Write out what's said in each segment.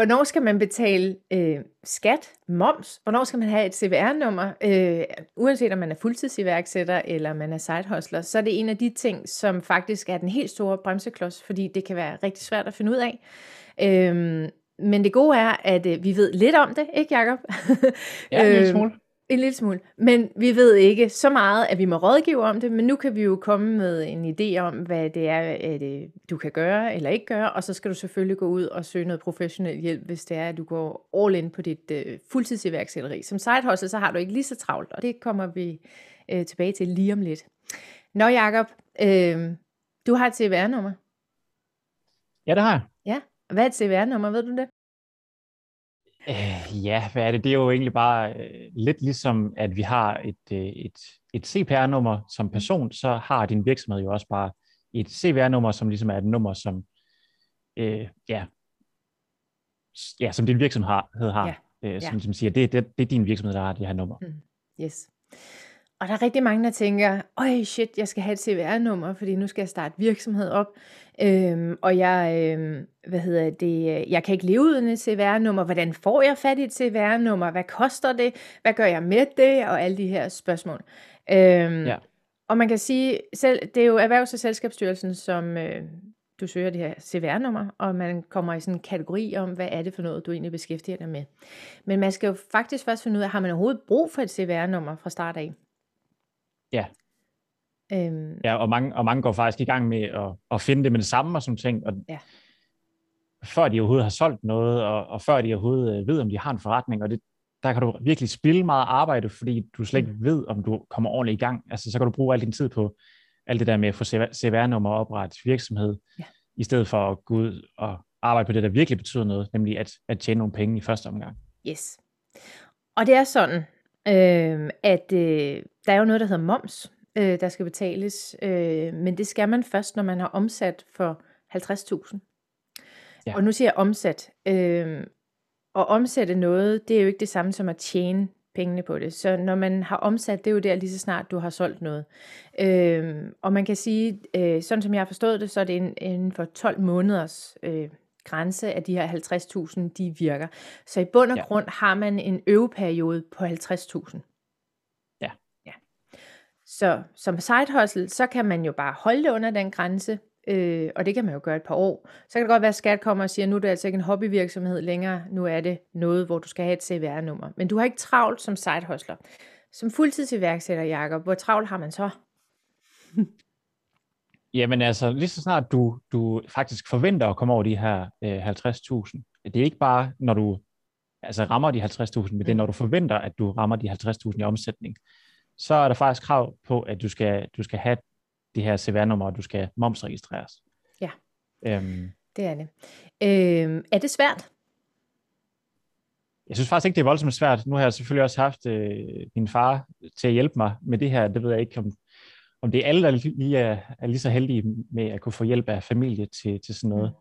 Hvornår skal man betale øh, skat, moms? Hvornår skal man have et CVR-nummer? Øh, uanset om man er fuldtidsiværksætter eller man er sidehustler, så er det en af de ting, som faktisk er den helt store bremseklods, fordi det kan være rigtig svært at finde ud af. Øh, men det gode er, at øh, vi ved lidt om det, ikke Jacob? Ja, en lille smule. En lille smule. Men vi ved ikke så meget, at vi må rådgive om det, men nu kan vi jo komme med en idé om, hvad det er, at øh, du kan gøre eller ikke gøre, og så skal du selvfølgelig gå ud og søge noget professionel hjælp, hvis det er, at du går all in på dit uh, fuldtidsiværksætteri. Som side hustle, så har du ikke lige så travlt, og det kommer vi uh, tilbage til lige om lidt. Nå Jacob, uh, du har et CVR-nummer. Ja, det har jeg. Ja, hvad er et CVR-nummer, ved du det? Øh, ja, hvad er det? Det er jo egentlig bare øh, lidt ligesom, at vi har et, øh, et, et CPR-nummer som person, så har din virksomhed jo også bare et CVR-nummer, som ligesom er et nummer, som, øh, ja, ja, som din virksomhed har, har ja. øh, som, ja. som siger, det, det, det er din virksomhed, der har det her nummer. Mm. Yes. Og der er rigtig mange, der tænker, øj shit, jeg skal have et CVR-nummer, fordi nu skal jeg starte virksomhed op. Øhm, og jeg, øhm, hvad hedder det, jeg kan ikke leve uden et CVR-nummer. Hvordan får jeg fat i et CVR-nummer? Hvad koster det? Hvad gør jeg med det? Og alle de her spørgsmål. Øhm, ja. Og man kan sige, selv, det er jo Erhvervs- og Selskabsstyrelsen, som øh, du søger det her CVR-nummer, og man kommer i sådan en kategori om, hvad er det for noget, du egentlig beskæftiger dig med. Men man skal jo faktisk først finde ud af, har man overhovedet brug for et CVR-nummer fra start af? Ja. Øhm. Ja, og mange, og mange går faktisk i gang med at, at finde det med det samme og sådan ting. Og ja. Før de overhovedet har solgt noget, og, og før de overhovedet øh, ved, om de har en forretning, og det, der kan du virkelig spille meget arbejde, fordi du slet ikke mm. ved, om du kommer ordentligt i gang. Altså, så kan du bruge al din tid på alt det der med at få CVR-nummer og oprette virksomhed, ja. i stedet for at gå ud og arbejde på det, der virkelig betyder noget, nemlig at, at tjene nogle penge i første omgang. Yes. Og det er sådan, øh, at øh, der er jo noget, der hedder moms, øh, der skal betales, øh, men det skal man først, når man har omsat for 50.000. Ja. Og nu siger jeg omsat. Øh, og omsætte noget, det er jo ikke det samme som at tjene pengene på det. Så når man har omsat, det er jo der lige så snart, du har solgt noget. Øh, og man kan sige, øh, sådan som jeg har forstået det, så er det inden for 12 måneders øh, grænse af de her 50.000, de virker. Så i bund og ja. grund har man en øveperiode på 50.000. Ja. ja. Så som side hustle, så kan man jo bare holde det under den grænse, øh, og det kan man jo gøre et par år. Så kan det godt være, at skat kommer og siger, nu er det altså ikke en hobbyvirksomhed længere, nu er det noget, hvor du skal have et CVR-nummer. Men du har ikke travlt som side hustler. Som fuldtidsiværksætter, Jacob, hvor travlt har man så? Jamen altså, lige så snart du, du faktisk forventer at komme over de her øh, 50.000, det er ikke bare, når du altså rammer de 50.000, men det er, når du forventer, at du rammer de 50.000 i omsætning, så er der faktisk krav på, at du skal, du skal have det her CVR-nummer, og du skal momsregistreres. Ja, øhm, det er det. Øhm, er det svært? Jeg synes faktisk ikke, det er voldsomt svært. Nu har jeg selvfølgelig også haft øh, min far til at hjælpe mig med det her. Det ved jeg ikke, om om det er alle, der lige er, er lige så heldige med at kunne få hjælp af familie til, til sådan noget.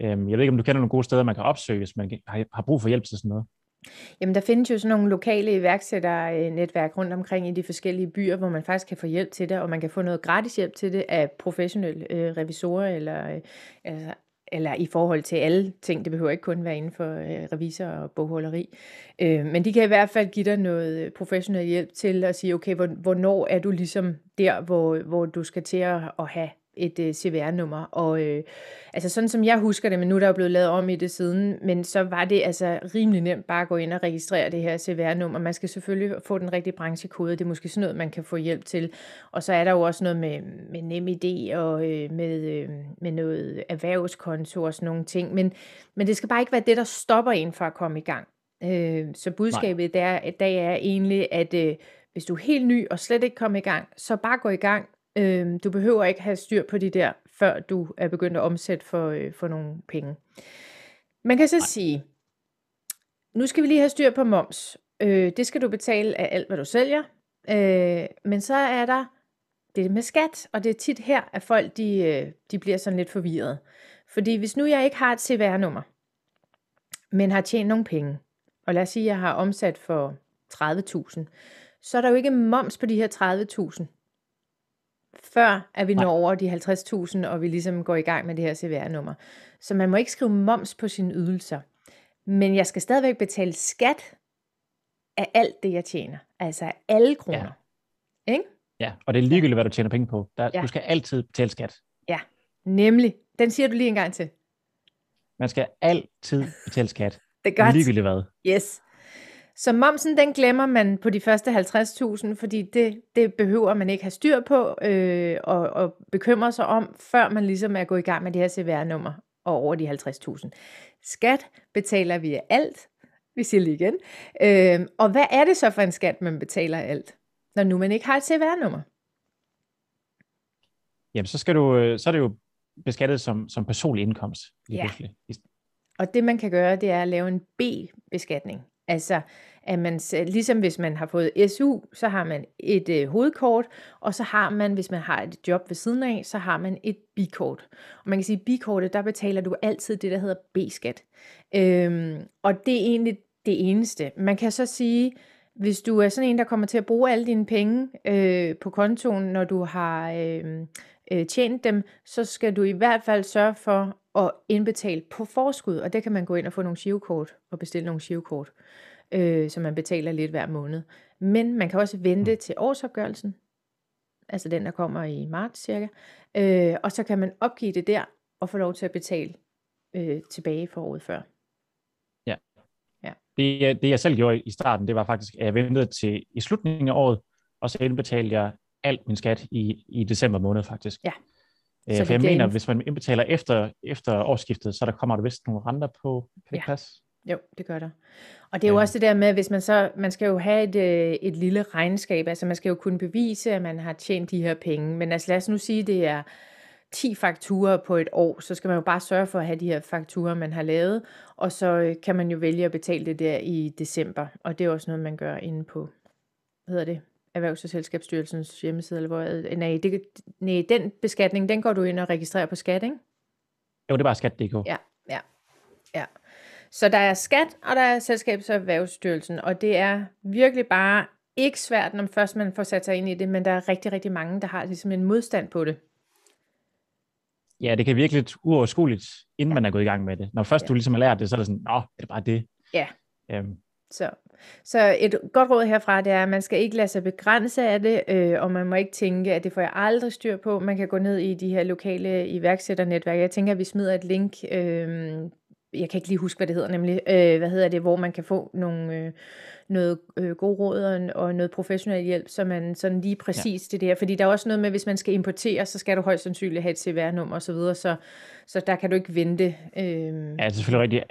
Mm. Øhm, jeg ved ikke, om du kender nogle gode steder, man kan opsøge, hvis man har, har brug for hjælp til sådan noget. Jamen, der findes jo sådan nogle lokale iværksætternetværk rundt omkring i de forskellige byer, hvor man faktisk kan få hjælp til det, og man kan få noget gratis hjælp til det af professionelle øh, revisorer eller øh, altså eller i forhold til alle ting, det behøver ikke kun være inden for øh, revisor og bogholderi, øh, men de kan i hvert fald give dig noget øh, professionel hjælp til at sige, okay, hvornår er du ligesom der, hvor, hvor du skal til at, at have et øh, CVR-nummer. Og øh, altså sådan som jeg husker det, men nu er der jo blevet lavet om i det siden, men så var det altså rimelig nemt bare at gå ind og registrere det her CVR-nummer. Man skal selvfølgelig få den rigtige branchekode, det er måske sådan noget, man kan få hjælp til. Og så er der jo også noget med, med NemID og øh, med, øh, med noget erhvervskonto og sådan nogle ting. Men, men det skal bare ikke være det, der stopper en for at komme i gang. Øh, så budskabet der, der er egentlig, at øh, hvis du er helt ny og slet ikke kommer i gang, så bare gå i gang, Øhm, du behøver ikke have styr på de der, før du er begyndt at omsætte for, øh, for nogle penge. Man kan så Nej. sige, nu skal vi lige have styr på moms. Øh, det skal du betale af alt, hvad du sælger. Øh, men så er der det med skat, og det er tit her, at folk de, øh, de bliver sådan lidt forvirret. Fordi hvis nu jeg ikke har et CVR-nummer, men har tjent nogle penge, og lad os sige, at jeg har omsat for 30.000, så er der jo ikke moms på de her 30.000 før at vi når over de 50.000, og vi ligesom går i gang med det her CVR-nummer. Så man må ikke skrive moms på sine ydelser. Men jeg skal stadigvæk betale skat af alt det, jeg tjener. Altså af alle kroner. Ja. Ikke? Ja, og det er ligegyldigt, hvad du tjener penge på. Der, ja. Du skal altid betale skat. Ja, nemlig. Den siger du lige en gang til. Man skal altid betale skat. Det er godt. Ligegyldigt hvad. Yes. Så momsen, den glemmer man på de første 50.000, fordi det, det behøver man ikke have styr på øh, og, og bekymre sig om, før man ligesom er gået i gang med det her CVR-nummer og over de 50.000. Skat betaler vi af alt, vi siger lige igen. Øh, og hvad er det så for en skat, man betaler af alt, når nu man ikke har et CVR-nummer? Jamen, så, skal du, øh, så er det jo beskattet som, som personlig indkomst. Ja. Og det man kan gøre, det er at lave en B-beskatning. Altså, at man, ligesom hvis man har fået SU, så har man et øh, hovedkort, og så har man, hvis man har et job ved siden af, så har man et bikort. Og man kan sige, at bikortet, der betaler du altid det, der hedder B-skat. Øhm, og det er egentlig det eneste. Man kan så sige, hvis du er sådan en, der kommer til at bruge alle dine penge øh, på kontoen, når du har øh, øh, tjent dem, så skal du i hvert fald sørge for at indbetale på forskud, og det kan man gå ind og få nogle shivkort og bestille nogle shivkort, øh, som man betaler lidt hver måned. Men man kan også vente til årsopgørelsen, altså den, der kommer i marts cirka, øh, og så kan man opgive det der og få lov til at betale øh, tilbage for året før. Ja. ja. Det, det jeg selv gjorde i starten, det var faktisk, at jeg ventede til i slutningen af året, og så indbetalte jeg alt min skat i, i december måned faktisk. Ja. Øh, for jeg mener, hvis man indbetaler efter, efter årsskiftet, så der kommer der vist nogle renter på. Kan det ja. passe? Jo, det gør der. Og det er jo ja. også det der med, hvis man så, man skal jo have et, øh, et lille regnskab, altså man skal jo kunne bevise, at man har tjent de her penge. Men altså lad os nu sige, det er 10 fakturer på et år, så skal man jo bare sørge for at have de her fakturer, man har lavet, og så øh, kan man jo vælge at betale det der i december, og det er også noget, man gør inde på, hvad hedder det, Erhvervs- og Selskabsstyrelsens hjemmeside, eller hvor, nej, det, nej, den beskatning, den går du ind og registrerer på skat, ikke? Jo, det er bare skat.dk. Ja, ja, ja. Så der er skat, og der er Selskabs- og Erhvervsstyrelsen, og det er virkelig bare ikke svært, når først man får sat sig ind i det, men der er rigtig, rigtig mange, der har ligesom en modstand på det. Ja, det kan virke lidt uoverskueligt, inden ja. man er gået i gang med det. Når først ja. du ligesom har lært det, så er det sådan, nå, er det bare det? Ja. Øhm, så, så et godt råd herfra, det er, at man skal ikke lade sig begrænse af det, øh, og man må ikke tænke, at det får jeg aldrig styr på. Man kan gå ned i de her lokale iværksætternetværk. Jeg tænker, at vi smider et link, øh, jeg kan ikke lige huske, hvad det hedder, nemlig, øh, hvad hedder det, hvor man kan få nogle, øh, noget øh, god råd og, og noget professionel hjælp, så man sådan lige præcis ja. det der, fordi der er også noget med, hvis man skal importere, så skal du højst sandsynligt have et CVR-nummer osv., så, så, så der kan du ikke vente. Øh. Ja, det er selvfølgelig rigtigt.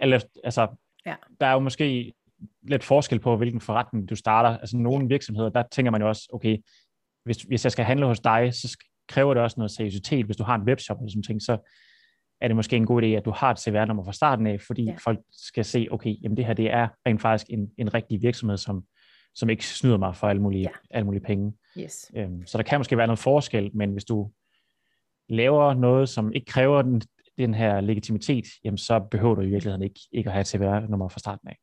Altså, ja. der er jo måske lidt forskel på, hvilken forretning du starter. Altså nogle virksomheder, der tænker man jo også, okay, hvis, hvis jeg skal handle hos dig, så kræver det også noget seriøsitet. Hvis du har en webshop eller sådan ting, så er det måske en god idé, at du har et CVR-nummer fra starten af, fordi ja. folk skal se, okay, jamen det her det er rent faktisk en, en rigtig virksomhed, som, som ikke snyder mig for alle mulige, ja. alle mulige penge. Yes. Øhm, så der kan måske være noget forskel, men hvis du laver noget, som ikke kræver den, den her legitimitet, jamen så behøver du i virkeligheden ikke, ikke at have et CVR-nummer fra starten af.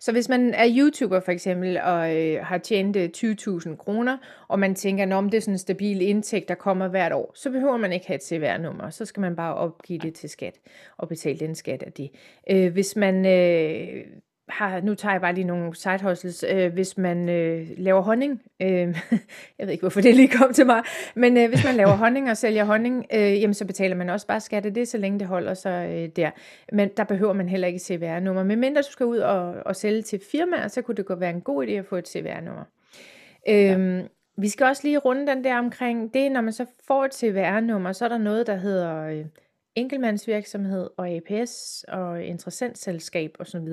Så hvis man er YouTuber for eksempel, og øh, har tjent 20.000 øh, kroner, og man tænker, at det er sådan en stabil indtægt, der kommer hvert år, så behøver man ikke have et CVR-nummer. Så skal man bare opgive det til skat, og betale den skat af det. Øh, hvis man øh, har, nu tager jeg bare lige nogle side hustles, øh, hvis man øh, laver honning, øh, jeg ved ikke hvorfor det lige kom til mig, men øh, hvis man laver honning og sælger honning, øh, jamen så betaler man også bare skat af det, så længe det holder sig øh, der. Men der behøver man heller ikke CVR-nummer. Men mindre du skal ud og, og sælge til firmaer, så kunne det godt være en god idé at få et CVR-nummer. Øh, ja. Vi skal også lige runde den der omkring det, når man så får et CVR-nummer, så er der noget, der hedder... Øh, enkeltmandsvirksomhed og APS og interessentselskab osv.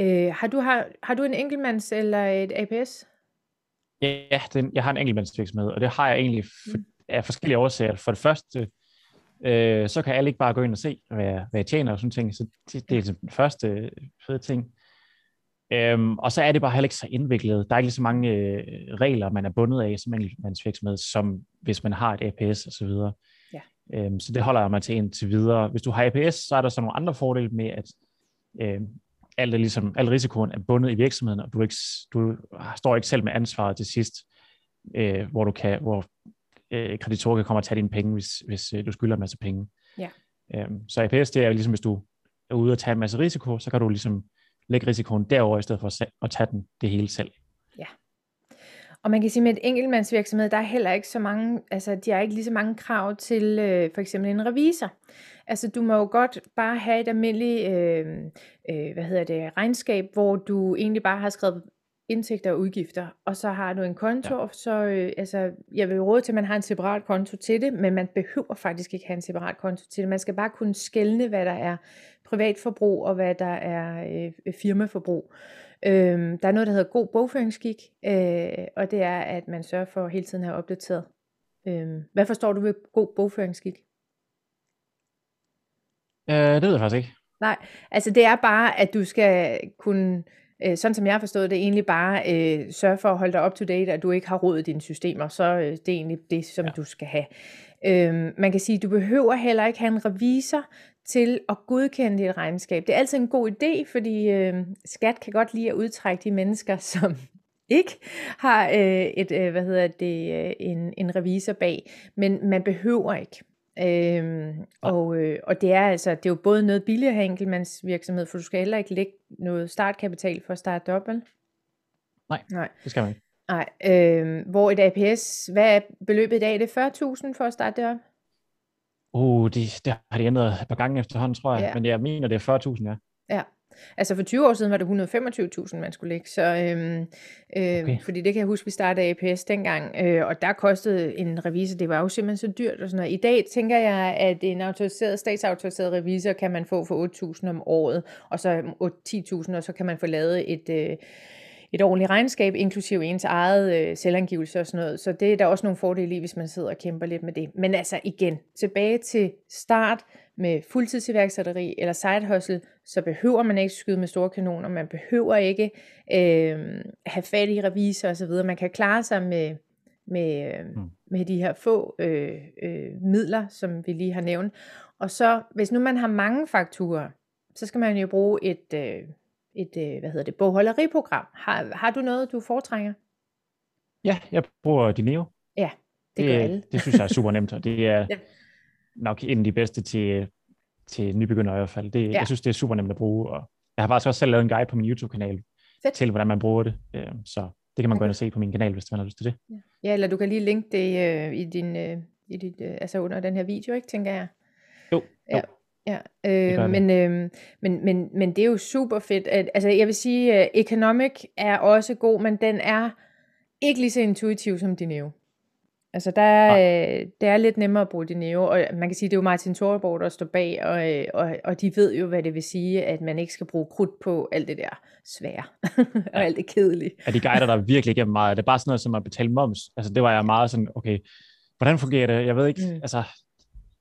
Øh, har, du, har, har du en enkeltmands eller et APS? Ja, den, jeg har en enkeltmandsvirksomhed, og det har jeg egentlig for, mm. af forskellige årsager. For det første, øh, så kan alle ikke bare gå ind og se, hvad jeg, hvad jeg tjener og sådan ting. Så det, det er den første fede ting. Øhm, og så er det bare heller ikke så indviklet. Der er ikke lige så mange øh, regler, man er bundet af som enkeltmandsvirksomhed, som hvis man har et APS og så videre. Ja. Øhm, så det holder jeg mig til indtil videre. Hvis du har APS, så er der så nogle andre fordele med, at øh, alt, er ligesom, al risikoen er bundet i virksomheden, og du, ikke, du står ikke selv med ansvaret til sidst, øh, hvor du kan, hvor øh, kreditorer kan komme og tage dine penge, hvis, hvis øh, du skylder en masse penge. Ja. Øhm, så APS, det er jo ligesom, hvis du er ude og tage en masse risiko, så kan du ligesom lægge risikoen derover i stedet for at tage den det hele selv. Og man kan sige, med et enkeltmandsvirksomhed, der er heller ikke så mange, altså de har ikke lige så mange krav til øh, for eksempel en revisor. Altså du må jo godt bare have et almindeligt, øh, øh, hvad hedder det, regnskab, hvor du egentlig bare har skrevet indtægter og udgifter, og så har du en konto, ja. så øh, altså, jeg vil råde til, at man har en separat konto til det, men man behøver faktisk ikke have en separat konto til det. Man skal bare kunne skelne, hvad der er privatforbrug og hvad der er øh, firmaforbrug. Øh, der er noget, der hedder god bogføringsskik, øh, og det er, at man sørger for hele tiden at have opdateret. Øh, hvad forstår du ved god bogføringsskik? Øh, det ved jeg faktisk ikke. Nej, altså det er bare, at du skal kunne øh, sådan som jeg har forstået det, egentlig bare øh, sørge for at holde dig up to date, at du ikke har rådet dine systemer, så øh, det er egentlig det, som ja. du skal have. Øh, man kan sige, at du behøver heller ikke have en revisor til at godkende dit regnskab. Det er altid en god idé, fordi øh, skat kan godt lide at udtrække de mennesker, som ikke har øh, et, øh, hvad hedder det, øh, en, en revisor bag, men man behøver ikke. Øhm, og, øh, og det er altså, det er jo både noget billigere at have enkeltmandsvirksomhed, for du skal heller ikke lægge noget startkapital for at starte op, vel? Nej, Nej, det skal man ikke. Nej, øh, hvor et APS, hvad er beløbet i dag? Det er 40.000 for at starte det op? Uh, det, det har de ændret et par gange efterhånden, tror jeg. Ja. Men jeg mener, det er 40.000, ja. Ja, Altså for 20 år siden var det 125.000, man skulle lægge, så, øhm, øh, okay. fordi det kan jeg huske, vi startede APS dengang, øh, og der kostede en revisor, det var jo simpelthen så dyrt og sådan noget. I dag tænker jeg, at en autoriseret, statsautoriseret revisor kan man få for 8.000 om året, og så 10.000, og så kan man få lavet et... Øh, et ordentligt regnskab, inklusive ens eget øh, selvangivelse og sådan noget. Så det er der også nogle fordele i, hvis man sidder og kæmper lidt med det. Men altså igen, tilbage til start med fuldtidsiværksætteri eller side hustle, så behøver man ikke skyde med store kanoner, man behøver ikke øh, have fat i revisor og så videre. Man kan klare sig med, med, øh, mm. med de her få øh, øh, midler, som vi lige har nævnt. Og så, hvis nu man har mange fakturer, så skal man jo bruge et, øh, et øh, hvad hedder det, bogholderiprogram. Har, har du noget, du foretrænger? Ja, jeg bruger Dineo. Ja, det, det gør alle. Det synes jeg er super nemt, og det er ja. nok en af de bedste til, til nybegyndere i hvert fald. Det, ja. Jeg synes, det er super nemt at bruge, og jeg har faktisk også selv lavet en guide på min YouTube-kanal Fedt. til, hvordan man bruger det. Øh, så det kan man okay. gå ind og se på min kanal, hvis man har lyst til det. Ja, eller du kan lige linke det øh, i din, i dit, altså under den her video, ikke, tænker jeg. Jo, jo. Ja, øh, men, øh, men, men, men det er jo super fedt. At, altså jeg vil sige, uh, Economic er også god, men den er ikke lige så intuitiv som Dineo. Altså der er, øh, det er lidt nemmere at bruge Dineo, og man kan sige, det er jo Martin Thorborg, der står bag, og, øh, og, og de ved jo, hvad det vil sige, at man ikke skal bruge krudt på alt det der svære, og ja. alt det kedelige. Ja, de guider der virkelig igennem meget. Det er bare sådan noget som at betale moms. Altså det var jeg meget sådan, okay, hvordan fungerer det? Jeg ved ikke, mm. altså,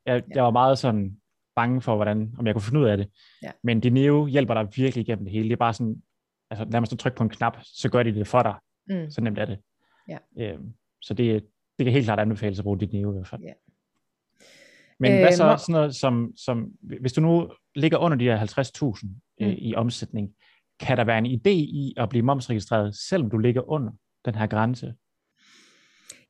jeg, jeg var meget sådan, bange for, hvordan, om jeg kunne finde ud af det. Ja. Men Dineo hjælper dig virkelig igennem det hele. Det er bare sådan, altså nærmest at trykke på en knap, så gør de det for dig. Mm. Så nemt er det. Ja. Øhm, så det, det kan helt klart anbefales at bruge Dineo i hvert fald. Ja. Men øh, hvad så sådan noget som, som, hvis du nu ligger under de her 50.000 øh, mm. i omsætning, kan der være en idé i at blive momsregistreret, selvom du ligger under den her grænse?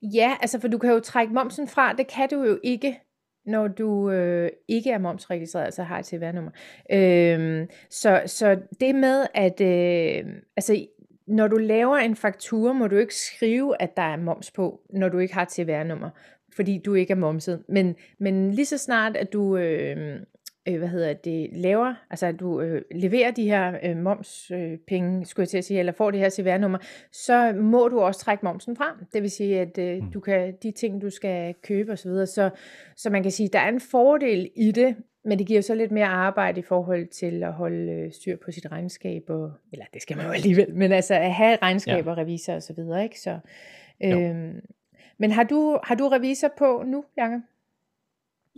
Ja, altså for du kan jo trække momsen fra, det kan du jo ikke når du øh, ikke er momsregistreret, altså har et CVR-nummer. Øh, så, så det med, at øh, altså, når du laver en faktura, må du ikke skrive, at der er moms på, når du ikke har et CVR-nummer, fordi du ikke er momset. Men, men lige så snart, at du øh, øh, hvad hedder det, laver, altså at du øh, leverer de her øh, momspenge, øh, skulle jeg til at sige, eller får det her CVR-nummer, så må du også trække momsen frem. Det vil sige, at øh, mm. du kan, de ting, du skal købe osv., så, så, så man kan sige, at der er en fordel i det, men det giver så lidt mere arbejde i forhold til at holde øh, styr på sit regnskab, og, eller det skal man jo alligevel, men altså at have regnskab ja. og revisor osv., ikke? Så, øh, men har du, har du revisor på nu, Jacob?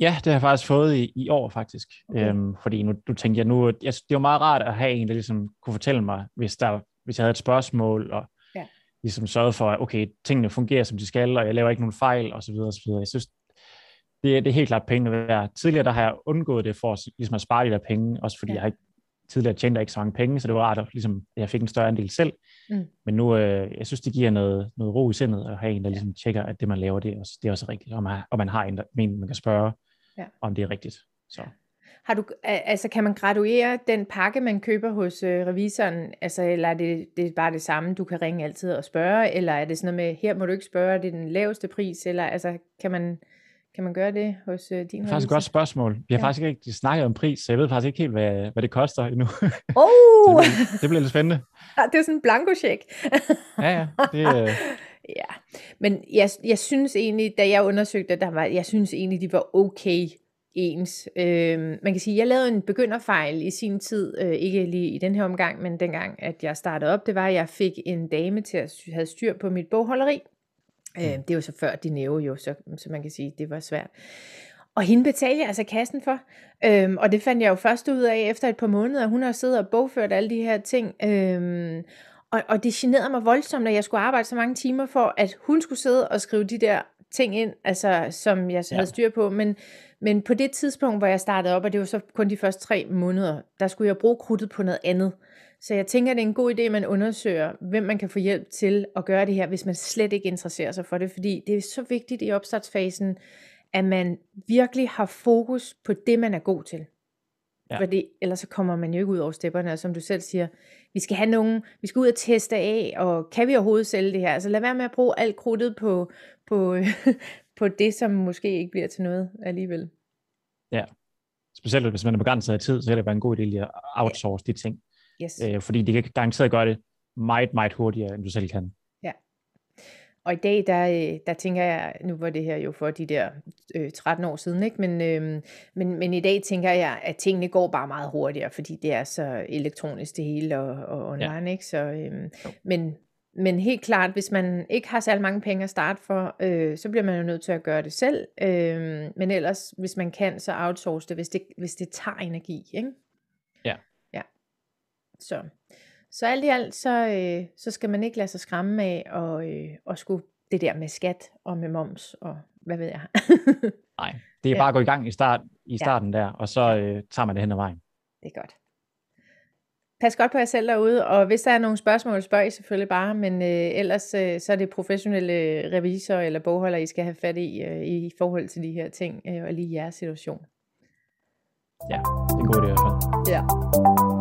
Ja, det har jeg faktisk fået i, i år faktisk. Okay. Øhm, fordi nu du tænkte jeg nu, jeg, det er jo meget rart at have en, der ligesom kunne fortælle mig, hvis, der, hvis jeg havde et spørgsmål, og ja. ligesom sørge for, at okay, tingene fungerer som de skal, og jeg laver ikke nogen fejl, og så videre, og så videre. Jeg synes, det, er, det er helt klart penge værd. Tidligere der har jeg undgået det for ligesom at spare de der penge, også fordi ja. jeg har ikke tidligere tjente ikke så mange penge, så det var rart, at ligesom, jeg fik en større andel selv. Mm. Men nu, øh, jeg synes, det giver noget, noget ro i sindet at have en, der ligesom tjekker, at det, man laver, det er også, det er også rigtigt, og man, og man har en, der, en, man kan spørge, ja. om det er rigtigt. Så. Har du, altså kan man graduere den pakke, man køber hos øh, revisoren, altså, eller er det, det er bare det samme, du kan ringe altid og spørge, eller er det sådan noget med, her må du ikke spørge, det er den laveste pris, eller altså, kan man, kan man gøre det hos øh, din Det er faktisk et godt spørgsmål. Vi har ja. faktisk ikke snakket om pris, så jeg ved faktisk ikke helt, hvad, hvad det koster endnu. Oh! det, bliver, det bliver lidt spændende. Ja, det er sådan en blanko-check. ja, ja. Det, øh... ja, men jeg, jeg synes egentlig, da jeg undersøgte, der var, jeg synes egentlig, de var okay ens. Øh, man kan sige, jeg lavede en begynderfejl i sin tid, øh, ikke lige i den her omgang, men dengang, at jeg startede op, det var, at jeg fik en dame til at have styr på mit bogholderi. Øh, det var så før de næve jo, så, så man kan sige, det var svært. Og hende betalte jeg altså kassen for. Øhm, og det fandt jeg jo først ud af efter et par måneder. Hun har siddet og bogført alle de her ting. Øhm, og, og det generede mig voldsomt, at jeg skulle arbejde så mange timer for, at hun skulle sidde og skrive de der ting ind, altså, som jeg ja. havde styr på. Men, men på det tidspunkt, hvor jeg startede op, og det var så kun de første tre måneder, der skulle jeg bruge krudtet på noget andet. Så jeg tænker, det er en god idé, at man undersøger, hvem man kan få hjælp til at gøre det her, hvis man slet ikke interesserer sig for det. Fordi det er så vigtigt i opstartsfasen, at man virkelig har fokus på det, man er god til. Ja. Fordi ellers så kommer man jo ikke ud over stepperne, og som du selv siger, vi skal have nogen, vi skal ud og teste af, og kan vi overhovedet sælge det her? Altså lad være med at bruge alt krudtet på, på, på det, som måske ikke bliver til noget alligevel. Ja, specielt hvis man er begrænset af tid, så er det bare en god idé at outsource ja. de ting. Yes. Øh, fordi de kan garanteret gøre det meget, meget hurtigere, end du selv kan. Ja. Og i dag, der, øh, der tænker jeg, nu var det her jo for de der øh, 13 år siden, ikke? Men, øh, men, men i dag tænker jeg, at tingene går bare meget hurtigere, fordi det er så elektronisk det hele og, og online, ja. ikke? Så, øh, men, men helt klart, hvis man ikke har særlig mange penge at starte for, øh, så bliver man jo nødt til at gøre det selv. Øh, men ellers, hvis man kan, så outsource det, hvis det, hvis det tager energi. Ikke? Så, så alt i alt, så, øh, så skal man ikke lade sig skræmme af og, øh, og skulle det der med skat og med moms og hvad ved jeg. Nej, det er bare at gå i gang i, start, i starten ja. der, og så øh, tager man det hen ad vejen. Det er godt pas godt på jer selv derude, og hvis der er nogle spørgsmål, spørg I selvfølgelig bare, men øh, ellers øh, så er det professionelle revisorer eller bogholder, I skal have fat i øh, i forhold til de her ting, øh, og lige jeres situation. Ja, det er en god idé i hvert fald. Ja.